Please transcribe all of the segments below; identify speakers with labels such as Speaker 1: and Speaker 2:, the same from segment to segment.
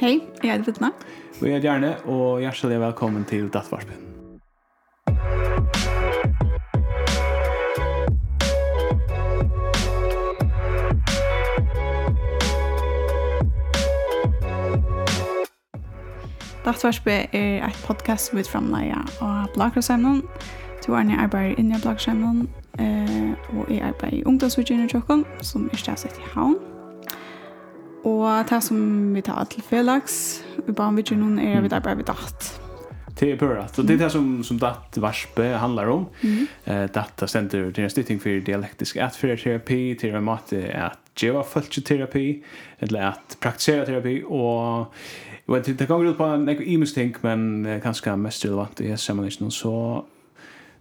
Speaker 1: Hej, jag heter Vitna.
Speaker 2: Og jeg heter Gjerne, og hjertelig velkommen til Dattvarpen.
Speaker 1: Dattvarpen er et podcast som vi framleier av Blakrosevnen. Du er nye arbeider inne i Blakrosevnen, og jeg arbeider i ungdomsutgjørende tjokken, som er stedet i havn. Og det som vi tar til Felix, vi bare vet ikke noen er vi der bare vi datt.
Speaker 2: Det er bra. Så det er det som, som datt varspe handlar om. Mm. Uh, data sender til en stytting for dialektisk atferdterapi, til en måte at geva følgeterapi, eller at praktisera terapi, og jeg vet, det går ut på en imus ting, men eh, kanskje mest relevant i sammenhengen, så,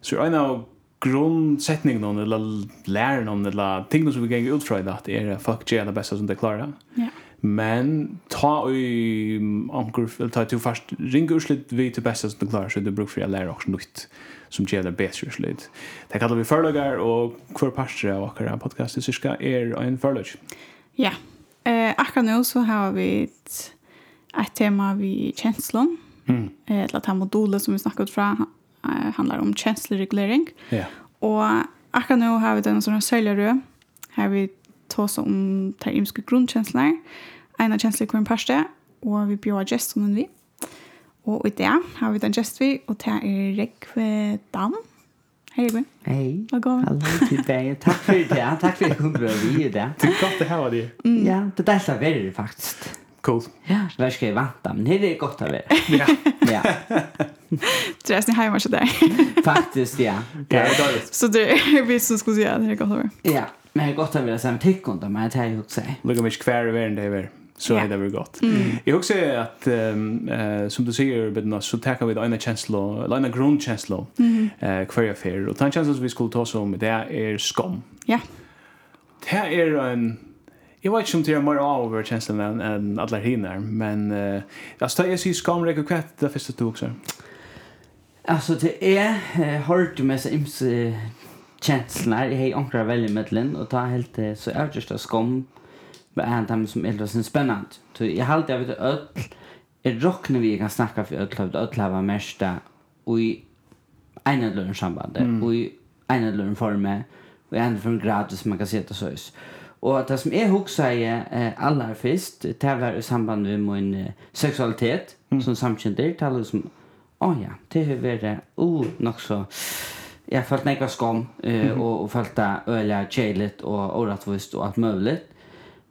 Speaker 2: så er en av grundsättningen eller lära om eller ting som vi gänger ut från att det är fuck det är det bästa som det klarar.
Speaker 1: Ja.
Speaker 2: Men ta i anker eller ta till fast ringa urslit vi till bästa som det klarar så det brukar för att lära också nytt som ger det bästa urslit. Det kallar vi förlagar och kvar pastor av akkurat podcast i syska är en förlag.
Speaker 1: Ja. Eh akkurat nu så har vi ett, ett tema vi känslor.
Speaker 2: Mm.
Speaker 1: Eh, eller det här modulet som vi snackade ut från uh, handlar om känsloreglering.
Speaker 2: Ja.
Speaker 1: Yeah. Och akkurat nu har vi den sån här säljarö. Här vi tar om terimiska grundkänslor. En av i kvar en parste. Och vi bjöd gäst som vi. Och i det har vi den gäst vi. Och det är Rekve Dam. Hej Rekve.
Speaker 3: Hej.
Speaker 1: Vad
Speaker 3: går det? Hallå tillbaka. Tack för det. Tack för att du kom vi i det.
Speaker 2: Det är gott att ha dig.
Speaker 3: Ja, det där är så väldigt faktiskt.
Speaker 2: Cool.
Speaker 3: Ja. Vad ska jag vänta? Men det är gott att vara.
Speaker 2: Ja.
Speaker 3: ja.
Speaker 1: Du är snälla hemma så
Speaker 3: där. Faktiskt, ja.
Speaker 2: Det är dåligt.
Speaker 1: Så det är vi som skulle säga det är gott att vara.
Speaker 3: Ja, men det är gott att vara sen tycker inte man att jag gjort
Speaker 2: sig. Lugga mig kvar i världen det är så är det väl gott. Jag också att um, uh, som du säger Bedna, så tackar vi det ena känsla, eller ena grundkänsla mm. kvar jag för. Och den känslan som vi skulle ta oss om det är skam.
Speaker 1: Ja. Yeah.
Speaker 2: Det är en Jag vet inte om det är mer av över känslan än, än alla hinner, men uh, alltså det är så skamräck och det första tog också.
Speaker 3: Altså, det er eh, hårt med seg imse kjenslene. Jeg har har veldig med den, og da helt det så er översta skam med en av dem som er litt spennende. Så jeg har alltid vet öll Jeg råkner vi kan snakke for öll og öll har mest og i en eller ena lönsamband og i en eller annen form, og i en eller annen grad, gratis man kan se det så. Är. Og det som jeg husker eh, aller først, det var i samband med min seksualitet mm. som samkjenter, Det er liksom, å oh, ja, det har vært uh, nok så... Jeg følte meg av skam, uh, mm. og, og følte øyelig kjeilet og orattvist og alt mulig.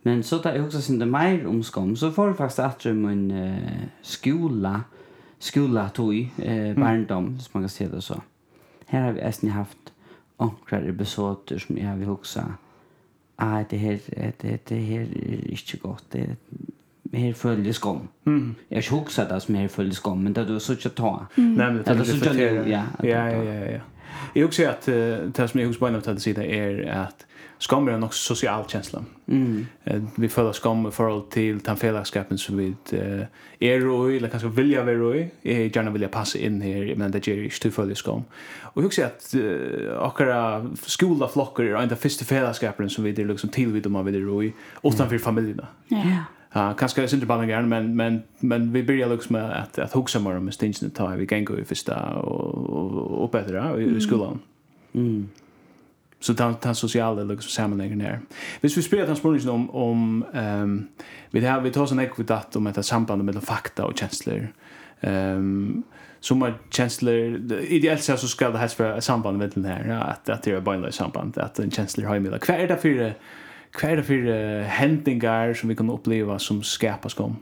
Speaker 3: Men så da jeg også sin det mer om skam, så får jeg faktisk at min uh, skola, skola tog, uh, barndom, mm. som man kan si det så. Her har vi nesten haft omkrar episoder som jeg har husker ah, det her, det, det her er ikke godt, det, med her følger skam.
Speaker 2: Mm.
Speaker 3: Jeg har ikke hukset det som her følge skam, men det er du så ikke ta. Mm.
Speaker 2: Nej, men
Speaker 3: det er
Speaker 2: så
Speaker 3: ikke ta. Ja,
Speaker 2: ja, ja, ja. Jag också att det som jag också bara en att det är att skam är en också social känsla.
Speaker 3: Mm.
Speaker 2: Vi följer skam i förhåll till den felakskapen som vi är och eller kanske vilja vara i. Jag gärna vilja passa in här men det ger inte följer skam. Och jag också att akkurat skola flockar är en av första felakskapen som vi är liksom tillvid om man vill i utanför familjerna.
Speaker 1: Ja.
Speaker 2: Yeah. Uh, kanske är inte bara gärna men men men vi börjar liksom med att att huxa mer om stinsen ta vi kan gå i första och och bättre i skolan.
Speaker 3: Mm.
Speaker 2: Så den, den sociala liksom sammanhängen där. Hvis vi spelar den spårningen om om ehm um, vi det här vi tar sån ekvitat om ett samband mellan fakta och känslor. Ehm um, som är känslor ideellt sett så ska det här vara ett samband mellan den här att att det är ett bindande samband att en känslor har med. Vad är det för hva er det for uh, hendingar som vi kan oppleva som skapas kom?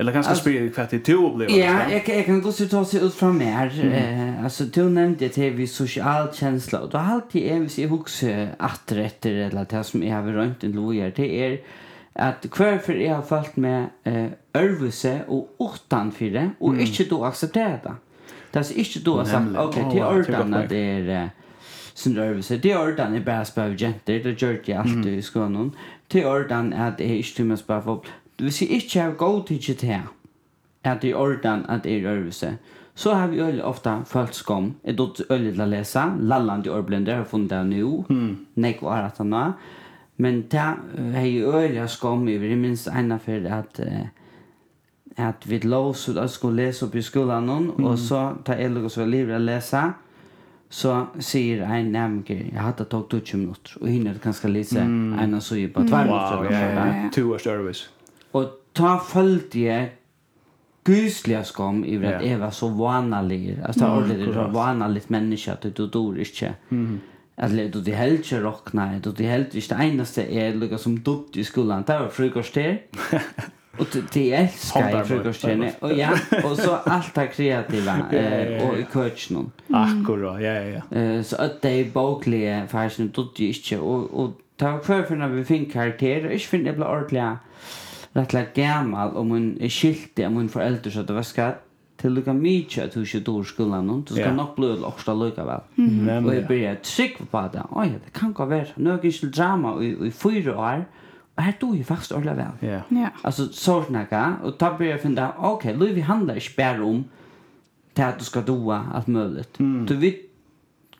Speaker 2: Eller kanskje
Speaker 3: altså,
Speaker 2: spyrir hva det du opplever?
Speaker 3: Ja, jeg, jeg kan godt ta seg ut fra mer. Mm. Eh, altså, du nevnte det vi sosial kjensla, og det er alltid en hvis jeg husker atter etter eller det som jeg har rønt en lojer, det er at hverfor jeg har falt med eh, øvelse og utanfyr, og mm. ikke du aksepterer det. Det er ikke du har
Speaker 2: sagt,
Speaker 3: ok, til ordene det er... Eh, sin rövelse. Det är ordan är bara spöv jenter, det gör jag alltid i skolan. Det är ordan att det är inte timmar spöv folk. Hvis jeg ikke har god tid til det, at det er ordan at det er rørelse, så har vi øyelig ofta følt skom. Jeg dødt øyelig til å lese. Lalland i Årblender har funnet det nå. Mm. Nek var at han var. Men det er jo øyelig skom i det minst ena for at at vi lås ut at skulle lese opp i skolan mm. og så tar jeg lukket så livet å lese. Mm så säger en nämnker jag hade tagit 20 minuter och hinner kanske läsa mm. en och så ju på tvär
Speaker 2: wow,
Speaker 3: yeah,
Speaker 2: yeah. two hours service.
Speaker 3: Och ta följt jag gysliga skam i
Speaker 2: att
Speaker 3: yeah. Eva så vanlig. Alltså mm, ordentligt så vanligt människa att du dör inte mm. att det du helt inte rocknar du helt inte det enda är lika som dutt i skolan där var frukost där Och det
Speaker 2: älskar
Speaker 3: jag frukostkänne. Och ja, och så allt det kreativa eh, och i coachen.
Speaker 2: Akkurat, ja, ja, ja.
Speaker 3: Så att det är bokliga färsen, då det inte. Och, och ta kvar för när vi finner karakterer, inte finner det blir ordentliga rättligt gammal om hon är skyldig om hon föräldrar så att det ska till lika mycket att du inte dår skolan hon. Så
Speaker 2: ska
Speaker 3: nog bli också lika väl. Och
Speaker 2: jag
Speaker 3: börjar tryck på det. Oj det kan gå vara nu är det drama i, i fyra år. Og her tog jo faktisk ordentlig vel.
Speaker 2: Yeah.
Speaker 1: Yeah.
Speaker 3: Altså, så snakka, og da blir jeg finne, ok, Louis handler ikke bare om til at du skal doa alt mulig. Mm. Du vet,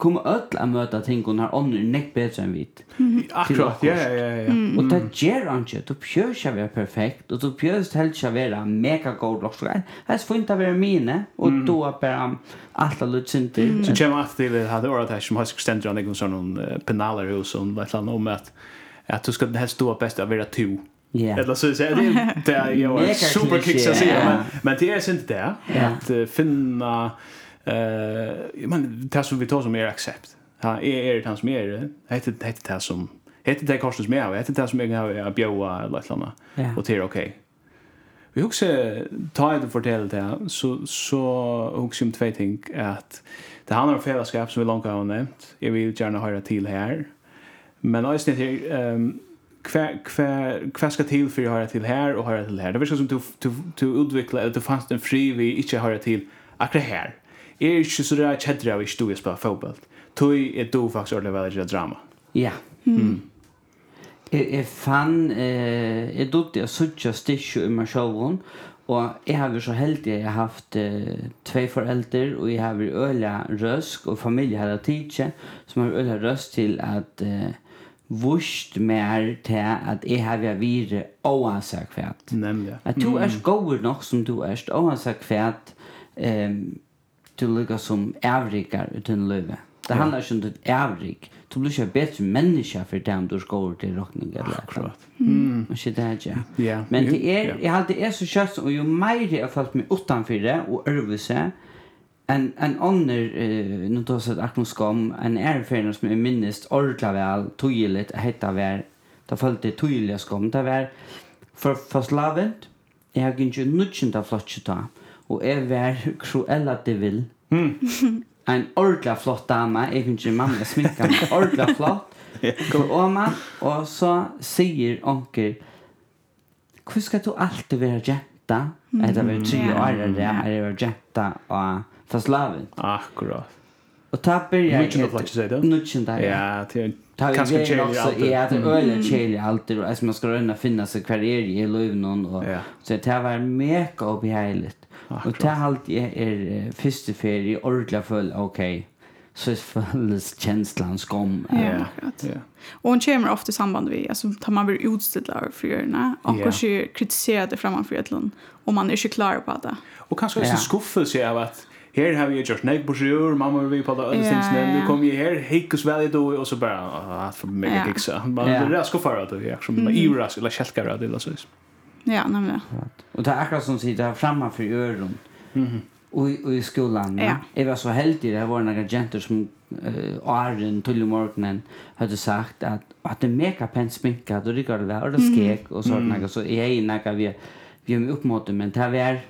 Speaker 3: kommer öll att möta ting och när ånder näck bättre än vit.
Speaker 2: Akkurat, ja, ja, ja.
Speaker 3: Och det ger han inte. Du pjörs jag vara perfekt och du pjörs helst jag vara mega god och så. Här får inte vara mine och då är bara alla inte.
Speaker 2: Så kommer att det hade året här som har ständer han någon sån penaler hos och vad fan om att att du ska helst stå bäst av era två.
Speaker 3: Yeah.
Speaker 2: Eller så så det det är ju
Speaker 3: superkicks
Speaker 2: att säga men men det är inte det att finna eh uh, man det som vi tar som är accept. Ja, är är det som är det. Heter det heter det som heter det kostas mer av heter det som jag har att bjöa eller något annat. Och det är okej. Vi också ta det fortel det så så också om två ting att det handlar om fällskap som vi långt har nämnt. Jag vill gärna höra till här Men eisen det ehm hva, kvä kvä ska till för jag høre till här och høre till här. Det virker som du, du, du utveckla eller du fant en fri vi inte høre till akkurat här. Är inte så där er kjedre av ikke du er spiller fotball. Tøy er du faktisk ordentlig veldig drama.
Speaker 3: Ja. Mm. Jeg, jeg fann, eh, jeg dukte jeg suttje styrkje i meg selv, Og jeg har vært så heldig, at jeg har haft uh, tve foreldre, og jeg har vært øyla røsk, og familie har hatt tidsi, som har øyla røsk til at uh, vurst mer til at jeg har vært vire oansag kvært.
Speaker 2: Nemlig.
Speaker 3: At du er gåur nok som du er, oansag kvært, um, du lukka som avrikar uten løyve. Det handlar ikke om ditt avrik, du blir ikke bedre menneske for det om du skal over til råkning eller
Speaker 2: akkurat.
Speaker 3: Mm. Og ikke det ikke?
Speaker 2: ja.
Speaker 3: Yeah.
Speaker 2: Men
Speaker 3: det er,
Speaker 2: yeah.
Speaker 3: jeg halte er så kjøtt, og jo mer jeg har følt meg utenfor det, og øvelse, en en annan eh nu då så att aknon skam en erfaring som är minst ordla väl tydligt hetta väl da følte jeg tydliga skam det var for fast lavet jeg har ikke nødvendig ta flotch ta och är väl cruella det vil, mm en ordentlig flott dame, jeg kunne ikke mamma sminka meg, ordentlig flott, går om og så sier onker, hvor skal du alltid være jenta? Etter vi tre år er det, er jeg var jenta og fastlavet.
Speaker 2: Akkurat.
Speaker 3: Og ta
Speaker 2: börjar... Nutchen då, platsch säger du?
Speaker 3: Nutchen där,
Speaker 2: ja. Ja,
Speaker 3: det
Speaker 2: tar
Speaker 3: vi
Speaker 2: grejen
Speaker 3: också är att en öl alltid och alltså man ska röna finna sig kvar är i löven och så det var mycket upp i hejligt och det halt allt är er, första ferie ordla full okej. Så följs känslan skom
Speaker 1: ja
Speaker 2: ja
Speaker 1: och hon kommer ofta i samband med alltså tar man blir utställd för görna och kanske kritiserar det framför ett lån om man är inte klar på det.
Speaker 2: Och kanske också skuffelse av att Her har vi gjort nek på sjur, mamma vi på det
Speaker 1: ödestingsne,
Speaker 2: nu kom vi her, hikus väl i då, och så bara, ah, för mig
Speaker 1: att
Speaker 2: hixa. Man är rask och förra då, jag som är ivrask, eller kälkar det, eller så.
Speaker 1: Ja, nämligen.
Speaker 3: Och det är akkurat som sitter här framme för öron. Mm och i skolan.
Speaker 1: Ja.
Speaker 3: Jag var så heldig, det var några jenter som uh, åren till morgonen hade sagt att att det mega pent sminka då det går det och det skrek, och sådana mm. så är ju några vi vi är upp mot men det var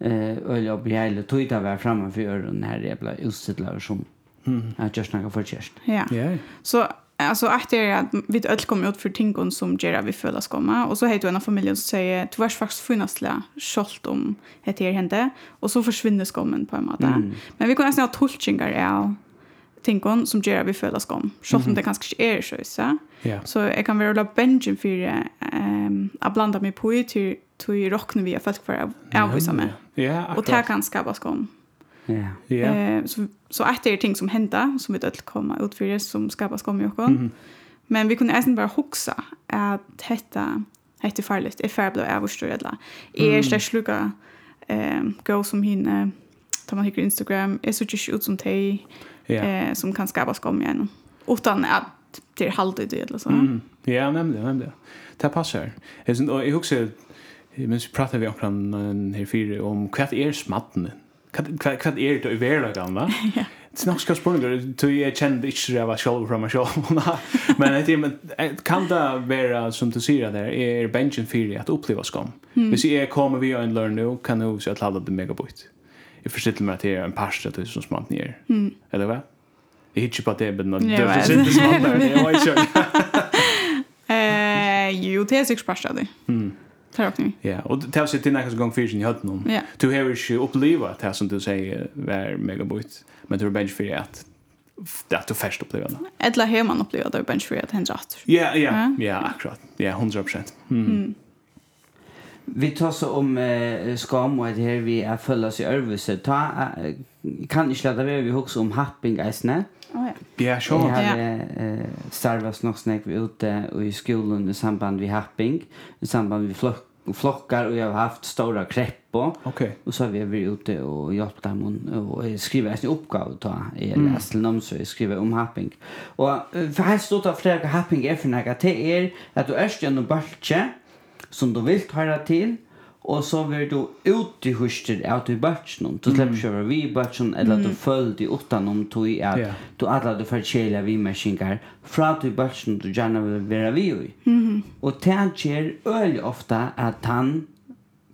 Speaker 3: eh öl och bjälle det var framme för öron här blev utsittlar som mm. att just några för chest.
Speaker 1: Ja.
Speaker 2: Ja.
Speaker 1: Så alltså efter att vi öll kommer ut för tingon som Jera vi föll oss komma och så heter en av familjen som säger du vars faktiskt funnasla skolt om heter hände och så försvinner skommen på en måte. Mm. Men vi kunde nästan ha tolkningar av tingon som gjør vi føler skam. Selv om mm -hmm. det kanskje ikke er
Speaker 2: Ja. Yeah.
Speaker 1: Så jeg kan være la benjen for um, jeg blander meg på til till i rockne vi har folk for å avvise meg.
Speaker 2: Ja,
Speaker 1: Og det kan skapa skam.
Speaker 3: Ja.
Speaker 2: Yeah.
Speaker 1: Eh, så, så etter är ting som hender, som vi dødt kommer ut for som skapar skam i oss. Mm. Men vi kunne eisen bare huske at dette, dette er farlig. Jeg är ble avvurstøyedla. Jeg er slett slukket eh, gå som hinne, tar man hikker Instagram, är så ikke ut som teg, eh, som kan skapa skam igen. Utan att det är halvt eller så.
Speaker 2: Mm. Ja, nämnde, nämligen. Det passar. Jag husker, men så pratar vi omkring här fyra om vad är smatten? Vad är det i världagen, va?
Speaker 1: Ja.
Speaker 2: Det är nog ska spårningar, då jag kände inte det var själv från mig själv. Men det men kan det vara som du säger där, är benchen fyra att uppleva skam? Mm. Hvis är kommer vi en learn nu, kan du se att ladda det mega bort jag försitter mig att det är en pasta till som smant ner. Mm. Eller vad? Jag hittar på att det är
Speaker 1: bedna.
Speaker 2: Det
Speaker 1: är
Speaker 2: inte smalt ner. Jag vet
Speaker 1: inte. Jo, det är säkert pasta det.
Speaker 2: Mm.
Speaker 1: Tar upp nu.
Speaker 2: Ja, och det har sett till nästa gång fyrs i hötten om. Du har ju upplevt det som du säger var megabot. Men du har bench för att det att du först upplever det.
Speaker 1: Eller har man upplever det bench för att hända åter.
Speaker 2: Ja, ja,
Speaker 1: ja,
Speaker 2: akkurat. Ja, 100%. Mm.
Speaker 3: Vi tar så om eh, skam og det her vi er følge oss i øvelse. Ta, eh, kan ikke lade være vi også om happing eisne?
Speaker 1: Oh, ja.
Speaker 2: ja,
Speaker 3: sure.
Speaker 2: Jeg
Speaker 3: har eh, starvet nok snakk vi ute og i skolen i samband vi happing, i samband vi flokk flockar och jag har haft stora krepp
Speaker 2: Okej.
Speaker 3: Okay. Och så har vi varit ute och hjälpt dem och skriva en uppgave ta i
Speaker 2: mm.
Speaker 3: lästelnamn så jag skriver om happing. Och för här står det flera happing är för några till er att du är stjärn och som du vill höra til, og så vil du ut i huset av til börsen du slipper släpper köra vi i börsen eller du følger deg utan om du
Speaker 2: är att
Speaker 3: du alle du får kela vi maskinkar fra til börsen du gjerne vil være vi i Og det tänker øyelig ofte at han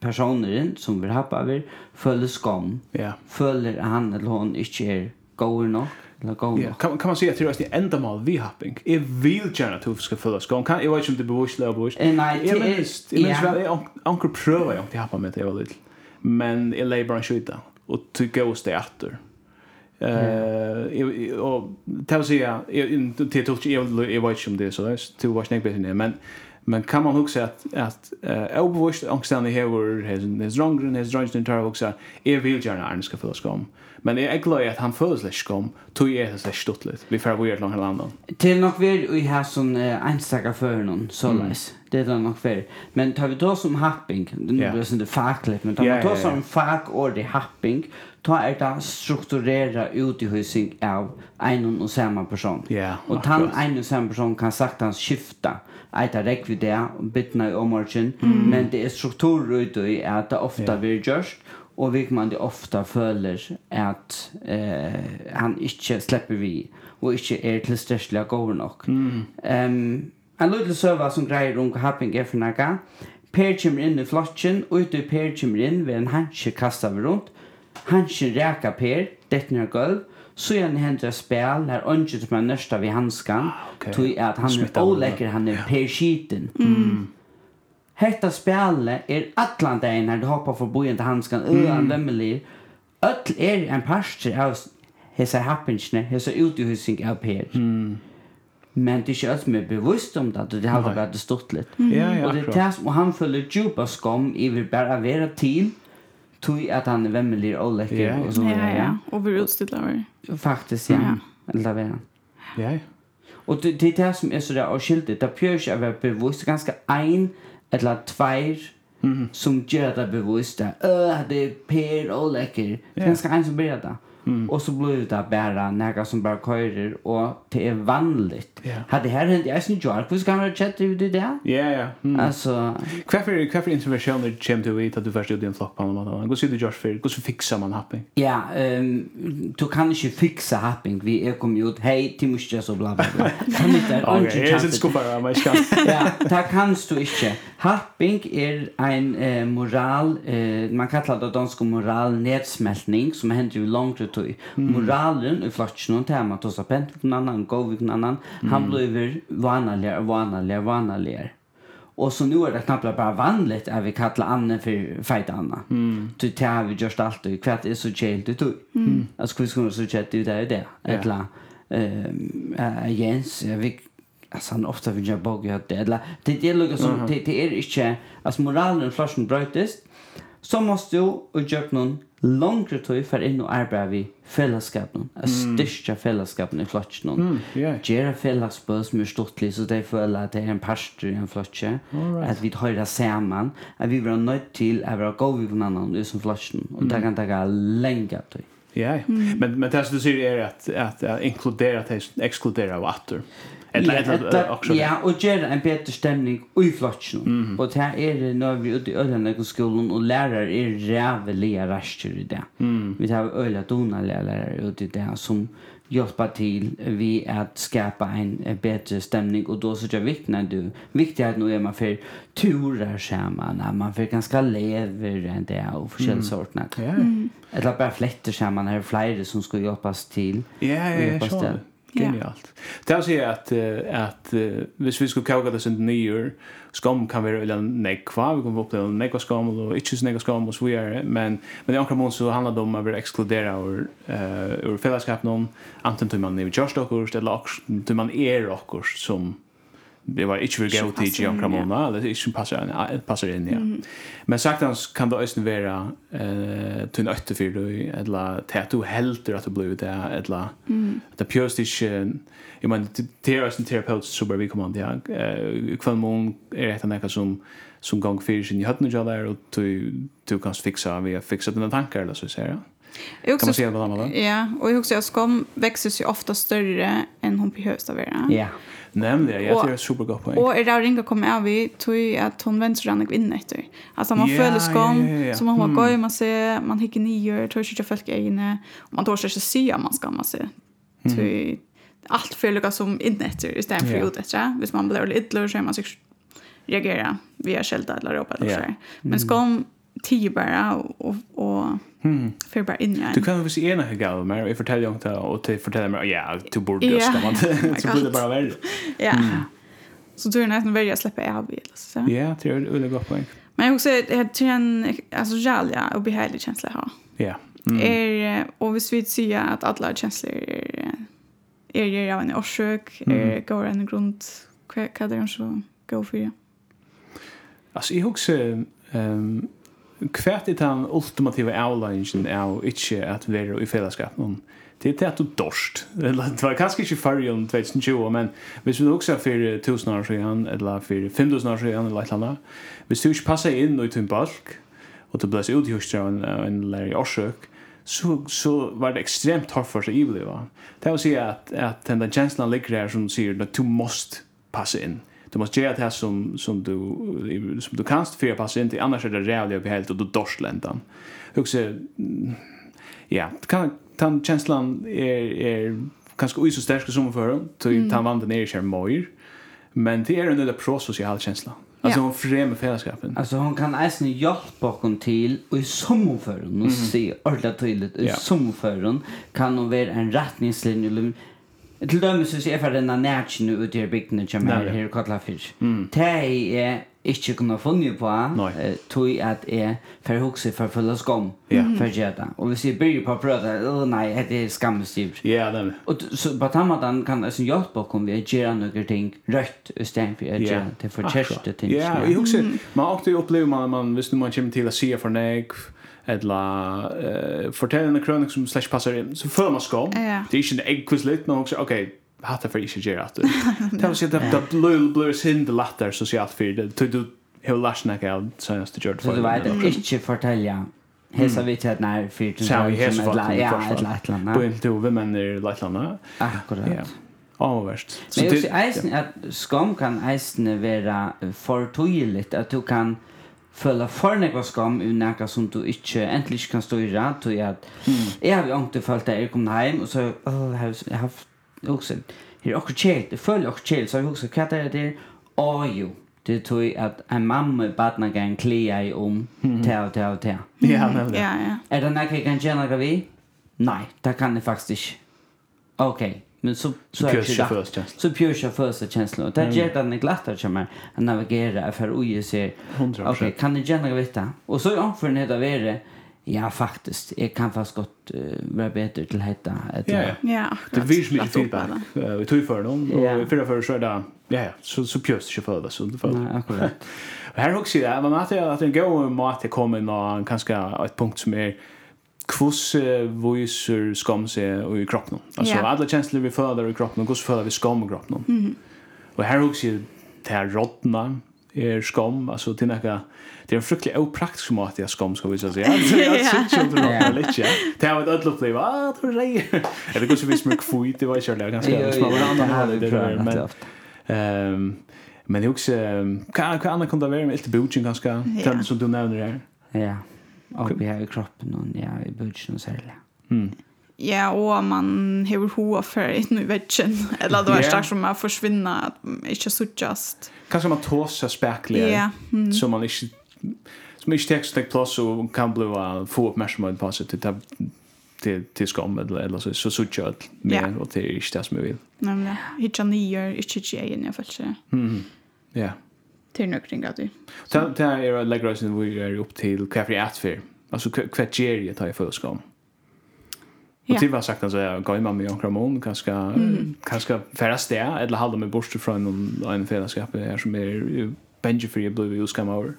Speaker 3: personen som vill hoppa over, føler skam føler följer han eller hon ikke er god nok, Eller gå.
Speaker 2: Ja, kan, kan man säga att det är enda mål vi hopping. Jag vill gärna att du ska följa skån. Kan, jag vet inte om det är bevisst eller bevisst.
Speaker 3: Nej, det är...
Speaker 2: Jag minns väl, jag anker pröva jag inte happa med det jag var lite. Men jag lägger bara en skjuta. Och tycker jag det efter. Eh, och det vill säga, till tog jag jag vet inte om det är så. Det var snägg bättre men men kan man också att att eh obevisst angstande här var his his wrong his wrong tar också är vill gärna ska följa skån. Men jag är glad att han föddes lite kom. Tog jag det lite stuttligt. Vi får vara långt landet.
Speaker 3: Till nok vi i her som uh, enstaka för någon så Mm. Det er det nog för. Men tar vi då som happing. Nu
Speaker 2: yeah.
Speaker 3: blir det inte fackligt. Men tar vi
Speaker 2: då
Speaker 3: som fackordrig happing. Ta er det strukturera utihusing av en och samma person. Yeah, och
Speaker 2: han
Speaker 3: en och samma person kan sagt hans skifta eit rekk vi det, bitna i omorgen, mm. men det er struktur ut i at det ofta
Speaker 2: yeah.
Speaker 3: blir gjørst, og vi man det ofta føler at eh, han ikke slipper vi, og ikke er tilstrekkelig god nok.
Speaker 2: Mm.
Speaker 3: Um, en lydelig søva som greier om Happing er for naga, Per kommer inn i flotjen, og ute Per kommer inn ved en hansje kastet vi rundt, hansje reka Per, dette er gulv, Så är han händer spil, her när ungen som är nørsta vid hanskan,
Speaker 2: ah,
Speaker 3: tog att han
Speaker 2: är
Speaker 3: ålekker, han er per skiten. Mm. Hetta spelet är atlan dagen när du hoppar förbi inte handskan mm. utan vemmelig. Öll är en parster av hessa happenstne, hessa utihusing av per.
Speaker 2: Mm.
Speaker 3: Men det är alt som er bevisst om det. Det har varit stort litt. Mm.
Speaker 2: Ja, ja,
Speaker 3: och, det är og han føler djupa skam i vi bara vara til, tog at han er vemmelig och
Speaker 2: läcker yeah.
Speaker 3: og så vidare.
Speaker 1: Ja, ja, och blir utstillad
Speaker 3: Faktiskt, ja.
Speaker 1: ja.
Speaker 3: Eller vad
Speaker 2: Ja, ja.
Speaker 3: Og det, det är det som er så der og avskiltigt. Det pjør ikke å være bevisst Ganske ein eller tveir
Speaker 2: mm.
Speaker 3: som gjør det bevisst. Øh, det er Per og lekker. Det
Speaker 2: är
Speaker 3: ganska en som blir det. Mm. Och så blir det bara några som bara körer och det är vanligt.
Speaker 2: Yeah.
Speaker 3: Hade här hänt jag syns ju att hur ska man chatta ut det där?
Speaker 2: Ja ja. Mm.
Speaker 3: Alltså
Speaker 2: kaffe kaffe intervention det chem du vet att du förstod en flock på något annat. Gå se det Josh för. Gå så fixa man happy.
Speaker 3: Ja, ehm du kan inte fixa happy. Vi är kom ut hej till måste så bla bla. Kan inte.
Speaker 2: Okej,
Speaker 3: det
Speaker 2: ska bara men ska.
Speaker 3: Ja, där kanst du inte. Happing är en moral, man kallar det dansk moral nedsmältning som händer ju långt tog. Moralen i flotsen, det er man tosser pent på en annan, gå på en annan, han blir vanligere, vanligere, vanligere. Och så nu är det knappt bara vanligt at vi kallar Anne för feit Anna. Mm. Det har vi gjort alltid. och kvart är så tjejligt du tog. Mm. Altså, vi skulle så tjejligt ut där det.
Speaker 2: där.
Speaker 3: Eller eh Jens, vet alltså han ofta vill jag bara att det eller det det, lugnt så det är inte alltså moralen flaschen brötest. Så måste du och jag någon långt tog för in och arbeta vi fällskapen. Att styrka fällskapen i flotchen.
Speaker 2: Mm, yeah.
Speaker 3: Gera fällskapet som är stortlig så det för att det är en pastor i en flotche. Right. Att vi tar det samman. Att vi var nöjt till att vara gav vi på i som flotchen. Och det kan ta länge tog.
Speaker 2: Ja, men men det som du säger är att att, att inkludera at exkludera och. Eller eller också.
Speaker 3: Ja, och göra en bättre stämning i flotchen. Mm. Och det är när vi ute i öllande i skolan och lärare är rävliga raster i det. Mm. Vi har öliga donaliga lärare ute i det som hjälpa till vi att skapa en bättre stämning och då så är det viktigt när du viktigt att nu är man för turer samman man för ganska lever än det och för mm. sortna.
Speaker 2: Ja. Mm.
Speaker 3: Eller bara flätter samman här flera som ska hjälpas till.
Speaker 2: Ja, ja, ja. Genialt. Det vil si at, at hvis vi skulle kauka det sin nyer, skam kan være eller nekva, vi kan få oppleve nekva skam og ikke nekva skam og så videre, men, men i ankra mån så handlar det om at vi ekskluderer ur, uh, ur fellesskapen om, enten til man er kjørst okkurst, eller til man er okkurst som det var ikke
Speaker 1: vi
Speaker 2: gav
Speaker 1: til
Speaker 2: i
Speaker 1: omkra
Speaker 2: måned, eller ikke passer inn, ja. Men sagt hans kan det også være uh, til en øtte for eller til at du helter at du blir det, eller det pjøst ikke, jeg mener, det er også en terapeut som bare vi kommer an, ja. Kvann mån er et av som som gang fyrir sin i høttene og du, du kan fiksa, vi har fiksa dine tankar, eller så ser jeg. Ja.
Speaker 1: Jag också,
Speaker 2: kan man säga något annat?
Speaker 1: Ja, och jag också att skam växer ju ofta större än hon behövs av vara.
Speaker 3: Ja,
Speaker 2: nämligen. Jag tror det är supergott poäng.
Speaker 1: Och är det ringa kommer av i tror att hon vänster sig rannig efter. Alltså man
Speaker 2: ja,
Speaker 1: följer skam
Speaker 2: ja, ja.
Speaker 1: som man har
Speaker 2: mm.
Speaker 1: gått, man ser, man hickar nio, tror sig inte folk är inne. Och man tar sig inte se om man ska man Mm. Tror allt för lika som inne efter istället för
Speaker 2: yeah.
Speaker 1: ut efter. Hvis man blir lite så är man sig reagera via skälta eller ropa eller så. Men skam tio bara och, och Mm. För bara in igen.
Speaker 2: Du kan väl se ena hur gav mig och fortälla om det och till fortälla mig ja, du borde
Speaker 1: ju
Speaker 2: ska man så blir det bara värre.
Speaker 1: Ja. Så du är nästan värre att släppa av bil så.
Speaker 2: Ja, det är väl gott poäng.
Speaker 1: Men jag också jag tror en alltså jalla och behärlig känsla att ha.
Speaker 2: Ja.
Speaker 1: Är och vi vill säga att alla känslor är är av en orsök. är går en grund vad kan det så gå för.
Speaker 2: Alltså jag också ehm kvært i den ultimativa avlæringen av ikke at være i fellesskap noen det er at du dorst. Det var kanskje ikke før om 2020, men hvis vi også er for 1000 år siden, eller for 5000 år siden, eller et eller annet, hvis du ikke passer inn i din balk, og du ble ut i huset av en, en lærer i årsøk, så, så var det ekstremt hardt for seg i livet. Det er å si at, at den kjenslen ligger her som sier at du måst passe inn du måste göra det här som, som, du, som du kanst för att passa in till, annars är det rävligt på helt och då dorsländan. Också ja, kan, den känslan är, är ganska oj så stark som för till mm. han vann den är ju mer men det är en där process i all känsla alltså hon främmer fällskapen.
Speaker 3: Alltså hon kan ens ni hjälpa bakom till och i sommarfören och se ordentligt tydligt i sommarfören kan hon vara en rättningslinje Til dømes synes jeg for denne nætjen ut i bygdene som er her i Kotlafyr. Det er jeg ikke kunne funnet på, tog at jeg får forhugse for fulle skam for gjøda. Og hvis jeg bryr på å prøve, å nei, det er skammestyr.
Speaker 2: Ja, det
Speaker 3: er Og så på den måten kan jeg hjelpe oss ved å gjøre noen ting rødt i stedet for å gjøre det for kjæreste ting.
Speaker 2: Ja, jeg husker, man har alltid opplevd, man, man, hvis man kommer til å si for nek, eller uh, en krønik som slash passar inn, så føler man skam.
Speaker 1: Yeah.
Speaker 2: Det er ikke en eggkvistlitt, men også, ok, hatt det for ikke gjøre at det. Det er å si at det blir sinde latter sosialt for det. Du har lært snakke av senest du gjør det for.
Speaker 3: Så du vet ikke fortelle Hesa vi til nær fyrir
Speaker 2: Så vi hesa for
Speaker 3: ja, et leitlanda.
Speaker 2: På en to vi menn i leitlanda.
Speaker 3: Akkurat.
Speaker 2: Avverst.
Speaker 3: Men jeg synes eisen at skam kan eisen være for tydelig at du kan føla for nekva skam i nekka som du ikke endelig ikke kan stå i rad og jeg, jeg har jo ikke følt at jeg kom hjem og så oh, jeg har haft også her er akkur kjelt, jeg føler akkur kjelt, så har jeg også, hva er det der? Å jo, det er jeg at en mamma i badna kan klia i om til og til og til.
Speaker 2: ja,
Speaker 1: ja, ja.
Speaker 3: er det nekka jeg kan kjenne hva vi? nei, det kan jeg faktisk ikke ok, Men så så är det
Speaker 2: först känslan.
Speaker 3: Så pjörs första känslan och det ger den glatta som att navigera för oj ser. Okej, kan det gärna veta. Och så om för neda vare ja faktiskt jag kan fast gott uh, vara bättre till hetta
Speaker 2: att ja.
Speaker 1: Ja.
Speaker 2: Det
Speaker 1: vill mig
Speaker 2: feedback. Vi tog för dem och för för så där. Ja ja, så så pjöst ju för så det för.
Speaker 3: Nej, akkurat.
Speaker 2: Här också det, man märker att en gå mat kommer nå kanske ett punkt som är Kvoss voiser skam seg og i kroppen. Altså,
Speaker 1: yeah.
Speaker 2: alle kjensler vi føler i kroppen, og hvordan føler vi skam i kroppen.
Speaker 1: Mm
Speaker 2: -hmm. Og her også er det her rådna, er skam, altså til nekka, det er en fryktelig opraktisk måte at skam skal vise seg. Jeg synes
Speaker 1: ikke
Speaker 2: om det rådna litt, ja. Det har vært ødeloppliv, ah, det var rei. Eller hvordan vi smer kvui, det var
Speaker 3: ikke kjærlig,
Speaker 2: ganske,
Speaker 3: det var
Speaker 2: annan
Speaker 3: halv,
Speaker 2: det
Speaker 3: var,
Speaker 2: men, men det er også, hva annet kan det være med elte
Speaker 1: bujing,
Speaker 2: ganske, som du nevner her?
Speaker 3: Ja. Oppi her i kroppen och ja, i budgeten och særlig.
Speaker 2: Mm.
Speaker 1: Ja, og man hever hoa for inn i vetsjen. Eller det var yeah. som man forsvinner, at man ikke suttjast.
Speaker 2: Kanskje man tåsa spekler,
Speaker 1: yeah. mm.
Speaker 2: så man ikke som ikke tek så tek plass og kan bli uh, få oppmerksomhet på seg til, til, til skam eller, eller så, så suttjer
Speaker 1: alt
Speaker 2: mer, yeah. og til ikke det som jeg vil.
Speaker 1: Nemlig, hitja nyer, ikke ikke tjejen, jeg føler ikke.
Speaker 2: Ja.
Speaker 1: Mm. Yeah till några kring att du.
Speaker 2: Det här är lägger oss in vi är upp till kaffe att för. Alltså kvart ger jag tar jag för skam. Och det var sagt att jag går med mig och Ramon kanske kanske färdas där eller hålla mig bort från en en fällskap här som är Benji för jag blev ju skam over.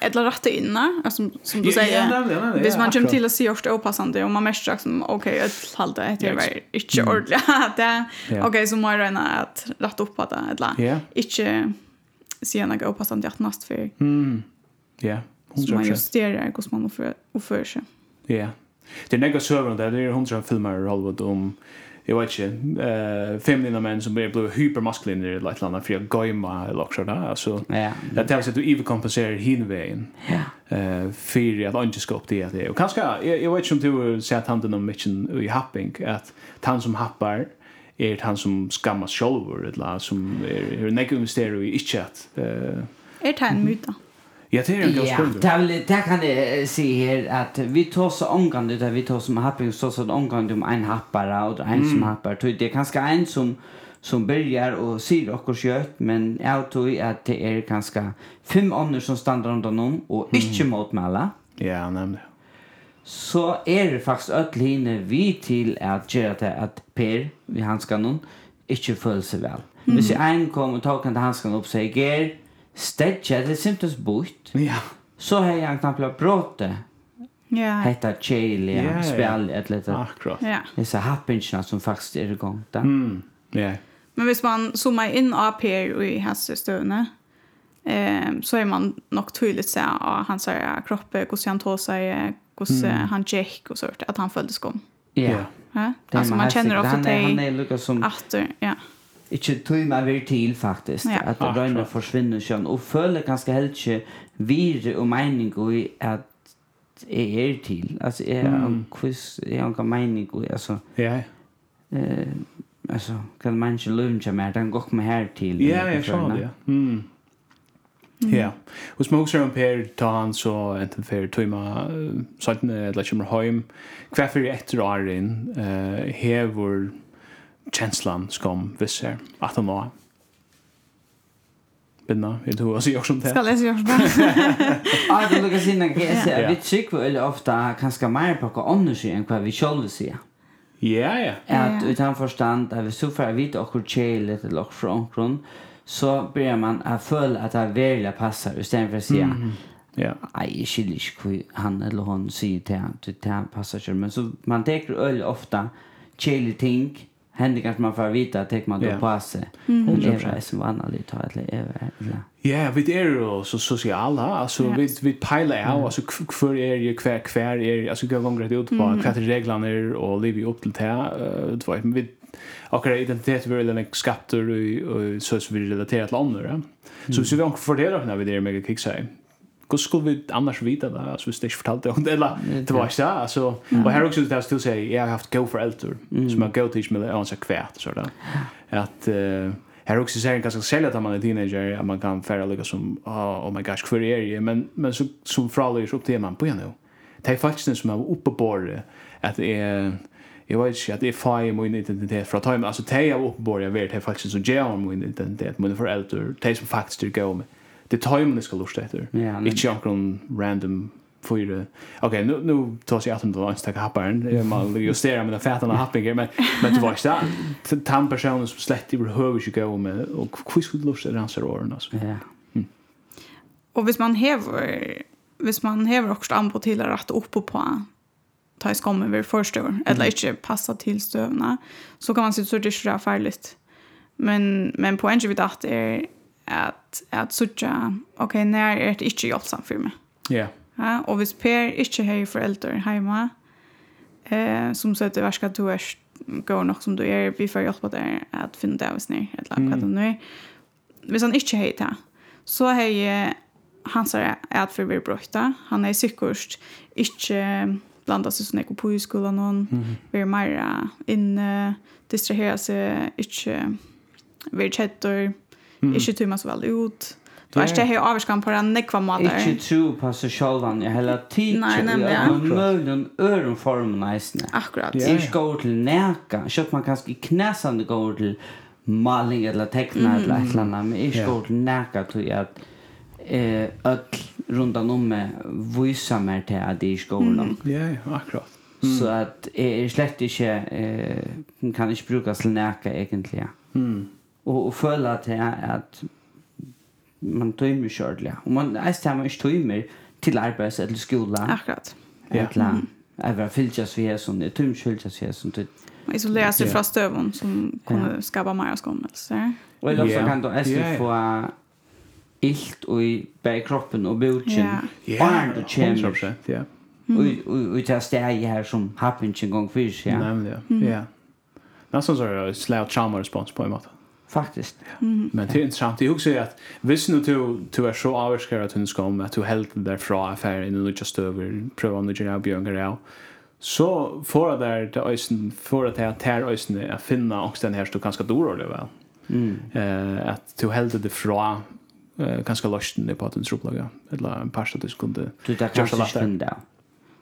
Speaker 1: Eller rätt inne, alltså som som du
Speaker 2: säger.
Speaker 1: Hvis man kommer till att se det opassande och man mest sagt som okej,
Speaker 2: okay,
Speaker 1: ett
Speaker 2: fall
Speaker 1: det heter väl inte
Speaker 2: ordentligt.
Speaker 1: Okej, så må jag rena att rätta upp att det eller
Speaker 2: inte
Speaker 1: se några och passande att näst för.
Speaker 2: Mm. Ja.
Speaker 1: Så man justerar hur man får och för sig.
Speaker 2: Ja. Det är några server där det är hundra filmer i Hollywood om jag vet inte eh feminina män som blir blue hypermaskulina i ett land för att gaima eller så där alltså
Speaker 3: ja
Speaker 2: det tar sig att du even kompenserar
Speaker 3: hinvägen
Speaker 2: ja eh för att inte ska upp det det och kanske jag vet inte om du har sett handen om mitchen i happing att han som happar er han som skammas sjolvor, eller som er, er nek investerer i ikke at... Uh,
Speaker 1: er det en myta?
Speaker 2: Ja, det er en god spørsmål.
Speaker 3: Ja, det, det kan jeg si her, at vi tar så omgang ut, vi tar som happing, så så omgang om en happare, og en mm. som happar. Det er kanskje en som som börjar och säger och kött men jag tror att det är ganska fem andra som stannar runt honom och inte motmäla.
Speaker 2: Ja, nämligen
Speaker 3: så er det faktisk öll hinne vi til at gjøre det at Per, vi hanskan noen, ikke føler seg vel. Mm. Hvis en kom og tok han til hanskan opp, sier Ger, stedje, det er simpelthen bort.
Speaker 2: Ja.
Speaker 3: Så har jeg knappt blitt bråte.
Speaker 1: Ja.
Speaker 3: Hetta chili,
Speaker 2: ja, ja.
Speaker 3: spel eller annet.
Speaker 2: Akkurat.
Speaker 1: Ja.
Speaker 3: Disse är som faktisk er i gang. Da.
Speaker 2: Mm. Ja.
Speaker 1: Men hvis man zoomar in av Per och i hans stövne, eh, så er man nog tydligt så att hans kroppe, hvordan han tar sig hos mm. han check och sånt att han följde skom.
Speaker 3: Ja.
Speaker 1: Ja. Alltså man känner ofta
Speaker 3: till han är lika som
Speaker 1: åter, ja.
Speaker 3: Ikke tog meg vir til, faktisk,
Speaker 1: ja.
Speaker 3: at røyna forsvinner sjøen, og føler ganske helt ikke vir og mening i at jeg er til, altså jeg har
Speaker 2: en
Speaker 3: quiz, jeg har en mening i, altså,
Speaker 2: ja.
Speaker 3: eh, altså, kan man ikke lønne seg mer, den går med her til.
Speaker 2: Ja, jeg sa det, ja. Mm. Ja. Og Smokes er en per ta han så enten for tøyma sånn eller kommer hjem. Hva for etter åren uh, hever kjenslan skom visser at han var Binna, är du også jag som det?
Speaker 1: Ska läsa jag som det.
Speaker 3: Ja, det lukar sina
Speaker 2: grejer.
Speaker 3: Vi tykker veldig ofte kanskje mer på hva andre sier enn hva vi själva sier.
Speaker 2: Ja, ja.
Speaker 1: Att
Speaker 3: utan forstand, at vi så får vi inte åker tjejligt eller åker från omkron så börjar man att följa att det verkligen passar istället för att säga mm.
Speaker 2: Ja.
Speaker 3: Ai, jeg skiljer ikke hva han eller hon sier til han, til han passer ikke. Men så man teker øyelig ofta, kjelig ting, hender kanskje man får vite, teker man då på seg.
Speaker 1: Mm.
Speaker 3: Og lever jeg som vanlig, tar et lever. Ja,
Speaker 2: ja vi er jo så sosiale, altså vi, vi peiler av, altså hver er jeg, hver, hver er jeg, altså hva ganger det ut på, hva er reglene er, og livet opp til det, uh, men vi akkurat identitet vi eller en skatter og så som vi relaterar till andra. Så hvis vi anker fordeler når vi det er mega kicksai, hur skulle vi annars vita det? Alltså hvis det inte fortalte om det, eller det var inte det. Alltså, och här också det här still säger, jag har haft go för äldre, som har go till som jag anser kvärt. Så där. Att, uh, här också säger ganska sälja att man är teenager, att man kan färra lika som, oh, oh my gosh, hur är det? Men, men så, som förallar upp till man, på nu. Det är faktiskt den som är uppe på det, att det är jag vet inte att det är fire min identitet för att ta det alltså te av uppborgen vet det faktiskt så ger om min identitet men för det te som faktiskt det går med det tar mig det ska lusta efter inte jag kan random fyra okej nu nu tar sig att den lunch ta happaren man justerar med den fätan happinger men men det var inte det tan personen som slett i behöver ju gå med och quiz skulle lusta den så åren alltså
Speaker 3: ja.
Speaker 1: Och hvis man häver hvis man häver också an till att rätta upp på ta i skommen vid förstår mm. eller inte passa till stövna så kan man se så det är så farligt men men på en vid att är att att sucha okej okay, när är det inte hjälpsamt för mig
Speaker 2: yeah.
Speaker 1: ja Og hvis Per ikke har foreldre hemma eh som sier til verska verkar du går nok som du är vi får hjelpe deg att finna det av snär eller hva det nu er. hvis han inte har det så har jeg han sa att för vi brøyta. han är psykiskt inte blanda seg sånn på i skolen noen, mm -hmm. være mer inne, distrahera seg, ikke være kjettor, mm. ikke tog man så veldig ut. Du har ikke helt avskan på den nekva måter.
Speaker 3: Ikke tro på seg selv, jeg heller tid
Speaker 1: Nei, nemlig, ja.
Speaker 3: Man møller en øren form nesten.
Speaker 1: Akkurat.
Speaker 2: Yeah.
Speaker 3: Ikke går til neka, kjøtt man kanskje knæsande går til maling eller tekna mm. eller et eller annet, men ikke
Speaker 2: yeah.
Speaker 3: går til neka til at eh, öll runt om mig visa mer till att det är skolan.
Speaker 2: Ja, akkurat. Mm.
Speaker 3: Så att jag är slett inte eh, kan inte bruka till näka egentligen.
Speaker 2: Mm.
Speaker 3: Och, och att till att man tömmer kördliga. Och man är stämmer inte tömmer till arbets eller skola.
Speaker 1: Akkurat.
Speaker 2: Ja.
Speaker 3: Eller, mm. Även fylkas vi här som det tömmer fylkas vi här som
Speaker 1: det isolerar sig från stöven som kommer skapa mer skammelser.
Speaker 3: Och eller så kan
Speaker 2: då SD
Speaker 3: få ilt og i bæg kroppen og bøtjen.
Speaker 1: Ja,
Speaker 3: yeah. du kommer.
Speaker 2: 100%, ja.
Speaker 3: Og i det stedet her som happen ikke en engang fyrst, ja.
Speaker 2: Nemlig, ja. Nästan så är det slav trauma respons på en måte.
Speaker 3: faktisk Ja.
Speaker 1: Mm.
Speaker 2: Men det är intressant. Jag också att hvis nu du, du är så avskärd att hun ska om att du helt där från affären innan du just över prövar om du gör av så får det där det ösen får det här tär ösen att finna också den här så kanske då då väl.
Speaker 3: Mm.
Speaker 2: Eh att du helt det från eh ganska lösten att den truplaga eller en pasta det skulle
Speaker 3: du där
Speaker 2: kanske
Speaker 3: lösten där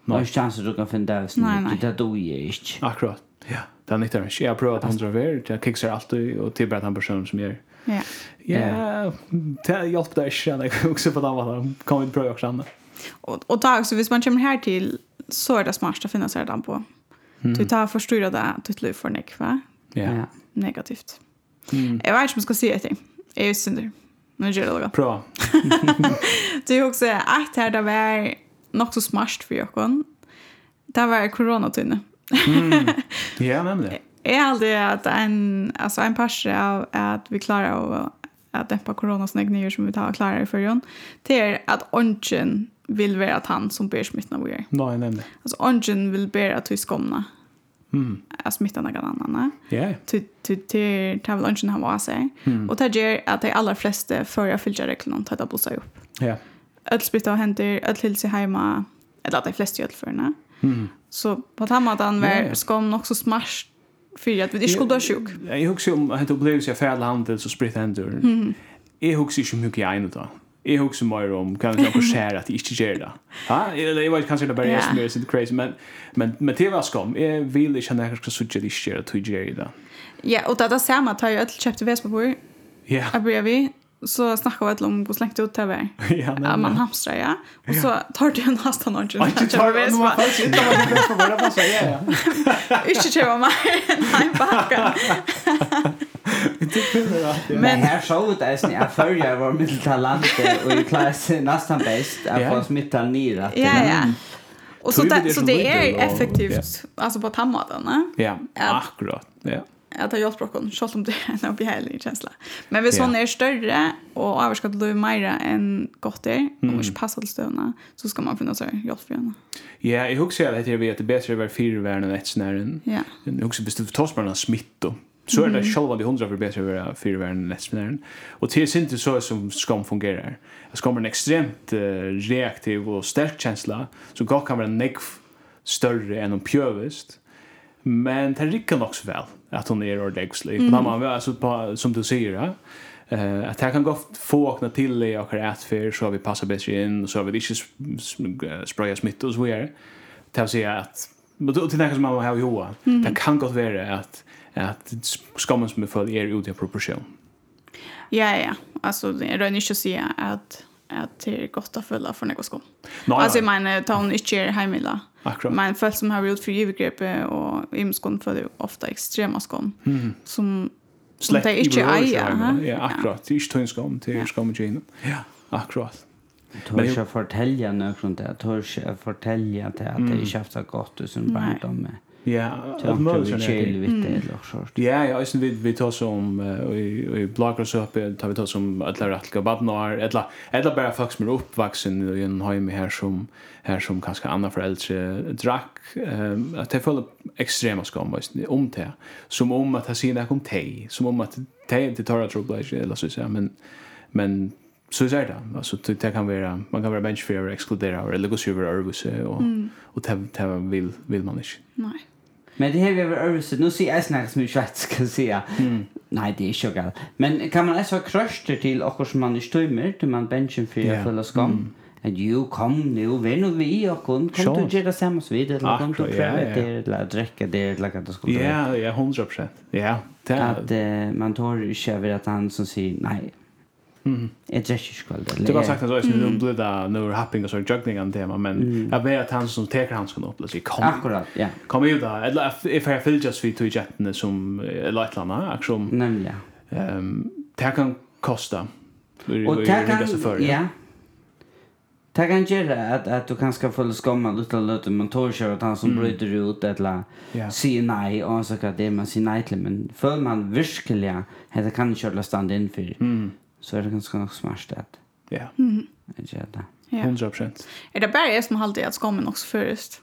Speaker 3: Nej, chanser du kan finna det. Det då är inte.
Speaker 2: Akkurat. Ja, det är inte det. Jag prövar att han ver. Jag kicksar alltid och tillbär han personen som gör.
Speaker 1: Ja.
Speaker 2: Ja, det hjälpte jag känner också på den här. Kom vi pröva också annat.
Speaker 1: Och, och tag, så hvis man kommer här till så är det smart att finna sig på. Du tar förstyra det ditt liv för nekva.
Speaker 2: Ja.
Speaker 1: Negativt.
Speaker 2: Mm.
Speaker 1: Jag vet inte om jag ska säga det. Jag är synder. Mm. Nu gör det.
Speaker 2: Bra.
Speaker 1: det är också att här det var något så smart för jag Det var coronatunne. mm.
Speaker 2: Ja, nämligen. det.
Speaker 1: Är aldrig att en, alltså en pers av att vi klarar av att dämpa coronasnäggningar som vi tar klarar i förrjön. Det är att ongen vill vara att han som ber smittan av er.
Speaker 2: Nej, nämligen.
Speaker 1: Alltså ongen vill bära att vi skomna
Speaker 2: Mm.
Speaker 1: Jag smittar någon annan.
Speaker 2: Ja.
Speaker 1: Yeah. Till till till tar lunchen han var sig. Mm. Och det gör att de allra flesta för jag fyller reglerna att ta bussar upp.
Speaker 2: Ja.
Speaker 1: Yeah. Öll smittar händer, öll sig hemma, eller att de flesta öll förna.
Speaker 2: Mm.
Speaker 1: Så på tamma att
Speaker 2: han var yeah.
Speaker 1: skom också smash för att vi inte skulle vara sjuk.
Speaker 2: Jag husker om att upplevelse av färdhandel så spritt händer. Mm. Jag husker inte mycket i en då jag också mer om kan jag också skära att inte göra det. Ha? Eller jag vet kanske det bara är som är inte crazy men men men det var skom. Jag vill inte när jag ska söka det göra till göra det.
Speaker 1: Ja, och det där samma tar ju ett köpte vespa på.
Speaker 2: Ja.
Speaker 1: Jag börjar vi så snackar vi ett om hur slängt ut tv.
Speaker 2: ja, nej,
Speaker 1: ja, man hamstrar ja. Och så tar du en hasta någon
Speaker 2: tid. Jag tar det nu vad fan inte vad det för bara passa ja.
Speaker 1: Inte köpa mig. Nej, backa.
Speaker 3: Men här såg det att jag följer var mitt talent och i klass nästan bäst
Speaker 2: att
Speaker 3: få smitta ner att.
Speaker 1: Ja, ja. Och så det, så det är effektivt alltså på tammaten,
Speaker 2: va?
Speaker 1: Ja,
Speaker 2: akkurat. Ja
Speaker 1: att ha hjälpt brocken så som det är en obehaglig känsla. Men
Speaker 2: vi
Speaker 1: sån är större och överskott då är mer än gott det om mm. passar till stövna så ska man finna sig hjälp för henne.
Speaker 2: Ja, jag husar att det är det bättre över fyra värn och ett snären.
Speaker 1: Ja.
Speaker 2: Jag husar bestämt torsmarna smitt då. Så är det själva de hundra för bättre över fyra värn och ett snären. Och det är inte så som skam fungerar. Skam är en extremt reaktiv och stark känsla så gott kan vara negativ större än om pjövist. Men det rikker nok så vel at hun er ordentlig. Mm. Man, altså, på, som du sier, ja, eh att jag kan gå få åkna till i och rätt så vi passar bedre in så vi ikke spraya smitt og så videre. Det vill si att men til det som man har Johan. Det kan godt vara att att skammen som er för er ut i proportion.
Speaker 1: Ja ja, alltså det är inte så att att det är gott att följa för något skål.
Speaker 2: No,
Speaker 1: alltså jag menar ta hon inte är hemila. Men folk som har gjort för övergrepp och imskon följer det ofta extrema skum mm. som
Speaker 2: Slett
Speaker 1: det
Speaker 2: inte
Speaker 1: är.
Speaker 2: Ja, akkurat. Det är inte en skum, det är skum igen. Ja, akkurat.
Speaker 3: Tör jag fortälja något sånt där. Tör jag fortälja at det ikke har haft så gott i sin barndom.
Speaker 2: Ja,
Speaker 3: allt
Speaker 2: så
Speaker 3: sånt där. Lite eller så.
Speaker 2: Ja, ja, sen vi vi tar som i i bloggar så uppe tar vi tar som alla rättliga barnar eller eller bara folk som är uppvuxen i en hem här som här som kanske andra föräldrar drack ehm att det föll extrema skam om det som om att ha sina kom te som om att te inte tar att trouble eller så så men men så är det alltså det kan vara man kan vara bench för exkludera eller gå över och och det vill vill man inte.
Speaker 1: Nej.
Speaker 3: Men det här vi över övrigt, nu ser jag snacka som i Schweiz ska säga. Mm. Nej, det är inte galt. Men kan man alltså ha kröster till och som man är stömmer, till man benchen för att följa skam? Mm. Att ju, kom nu, vem och vi och kom, kom du göra samma vid, eller kom du pröva det, eller dräcka det, eller att det skulle vara?
Speaker 2: Ja, ja, hundra procent. Ja, det
Speaker 3: Att man tar inte över att han som säger, nej,
Speaker 2: Mm.
Speaker 3: Jag dräcker ju kvällt.
Speaker 2: Du har sagt att det är en blöd där nu happing och så juggling an tema men jag vet att han som tar hans kan upp sig kom.
Speaker 3: Akkurat, ja.
Speaker 2: Kom ju där. Eller if I feel just vid till jetten som lightlarna action.
Speaker 3: Nämligen.
Speaker 2: Ehm det kan kosta.
Speaker 3: Och det kan ja. Det kan göra att att du kan ska följa skamman utan låta men tar sig att han som mm. bryter ut ett
Speaker 2: la
Speaker 3: yeah. se nej och så kan det man se nej till men för man verkligen det kan inte köra stand in för
Speaker 2: mm
Speaker 3: så är det ganska nog smart att.
Speaker 2: Ja.
Speaker 3: Mm.
Speaker 1: Ja.
Speaker 2: 100%.
Speaker 1: Er det bare jeg som håller at skommen også først?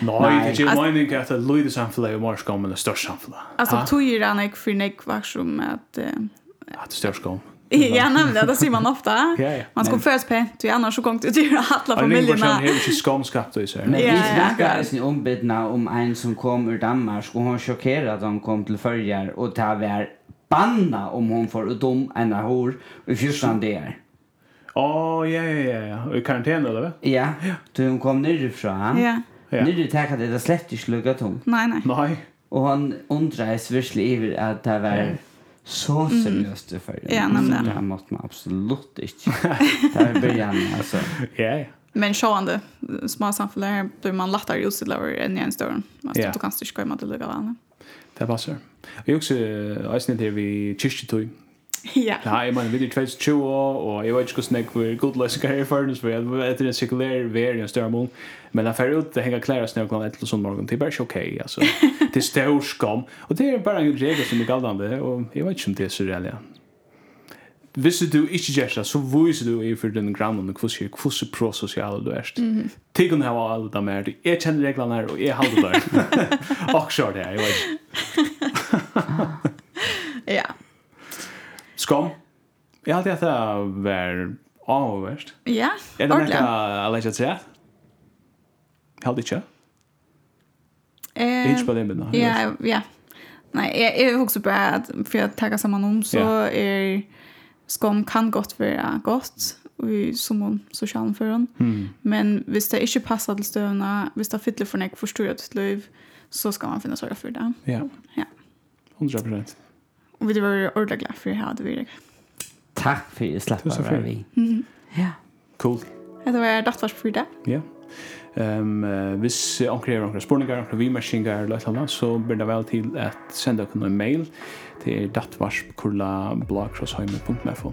Speaker 2: Nej, det är ju meningen att det lyder samfället och mer skommen det största samfället. Alltså
Speaker 1: tog er den ikke for nek var som att...
Speaker 2: Att det största skommen.
Speaker 1: Ja, nemlig, det sier man ofta. Man skal først pent, og annars så kom det til alla
Speaker 2: familjerna.
Speaker 1: Ja,
Speaker 2: det är ju skånskapt i sig.
Speaker 3: Men vi snackar ju ombedna om en som kom ur Danmark, och hon chockerade att hon kom till förjar, och det var banna om hon får ut om en hår i fjorsan det
Speaker 2: är. Ja, ja, ja, ja. I karantän eller?
Speaker 3: Ja, då hon kom nerifrån.
Speaker 1: Ja.
Speaker 2: Ja.
Speaker 3: Nu det tackar det slett i slugga tom.
Speaker 1: Nej, nej.
Speaker 2: Nej.
Speaker 3: Och han undrar virkelig över att det var så seriöst det för.
Speaker 1: Ja, men
Speaker 3: det här måste man absolut inte. det är början alltså.
Speaker 2: Ja, ja.
Speaker 1: Men sjående, små samfunn blir man lättare utsidlare än i en större. Alltså,
Speaker 2: ja.
Speaker 1: Du kan inte skoja med att lugga vann.
Speaker 2: Det passer. Jeg husker eisen til vi kyrkjetøy.
Speaker 1: Ja.
Speaker 2: Ja, jeg mener, vi er 22 år, og jeg vet ikke hvordan jeg var god løsning her i førnes, for jeg vet ikke en sekulær vær i en større mål. Men jeg fer ut, det henger klær og snø klokken etter sånn morgen. Det er bare ikke ok, altså. Det er størskam. Og det er bare en regel som er galdende, og jeg vet ikke om det er så reell, ja hvis du ikke gjør det, så viser du i for den grannen hvordan hvordan prososial du er. Tiggen har alle dem her, jeg kjenner reglene her, og jeg har det der. Og så er det, jeg vet
Speaker 1: Ja.
Speaker 2: Skam. Jeg har alltid at det var avhverst.
Speaker 1: Ja, ordentlig.
Speaker 2: Er det noe jeg leser til det? Jeg har ikke. Jeg
Speaker 1: har
Speaker 2: ikke på den med
Speaker 1: Ja, ja. Nei, jeg, jeg husker bare at for å takke sammen om, så er... Ja skam kan godt være godt i som socialen för hon.
Speaker 2: Mm.
Speaker 1: Men hvis det inte passer til stövna, hvis det fyller för nek förstår till liv, så ska man finna sørge för det.
Speaker 2: Ja.
Speaker 1: Ja.
Speaker 2: 100%.
Speaker 1: Och vi var ordentlig glad för det här det vi det.
Speaker 3: Tack för att släppa vi. Mm. Ja.
Speaker 2: Cool.
Speaker 1: Det var dattvars for det.
Speaker 2: Ja. Ehm um, hvis onkel er onkel spurningar, onkel vimersingar eller annet, så blir det vel til at senda dere en mail til dattvarsp.blogcrossheimer.info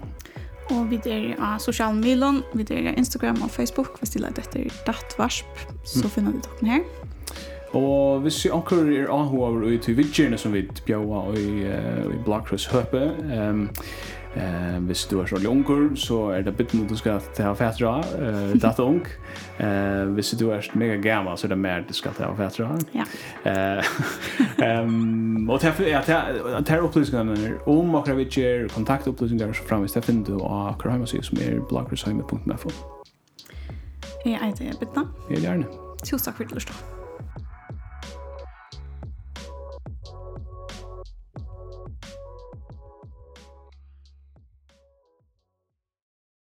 Speaker 1: Og vi er av sosiale medier, vi er av Instagram og Facebook, hvis de leder etter dattvarsp, så mm. finner du dere her.
Speaker 2: Og hvis vi anker er anhover ut i vidgjerne som vi bjøver og i, uh, i Blagkross høpe, um, Eh, hvis du er så jonger, så er det bitten du skal ta fætra, eh, datt ung. Eh, hvis du er mega gammal, så er det mer du skal ta fætra.
Speaker 1: Ja.
Speaker 2: Eh, um, og til, ja, til, til opplysningene om akkurat vi gjør kontaktopplysninger så framvis, det finner du av akkurat hjemmesiden som er bloggersheimet.fo.
Speaker 1: Jeg heter Bittna. Jeg
Speaker 2: er Jarne.
Speaker 1: Tusen takk for at du lyst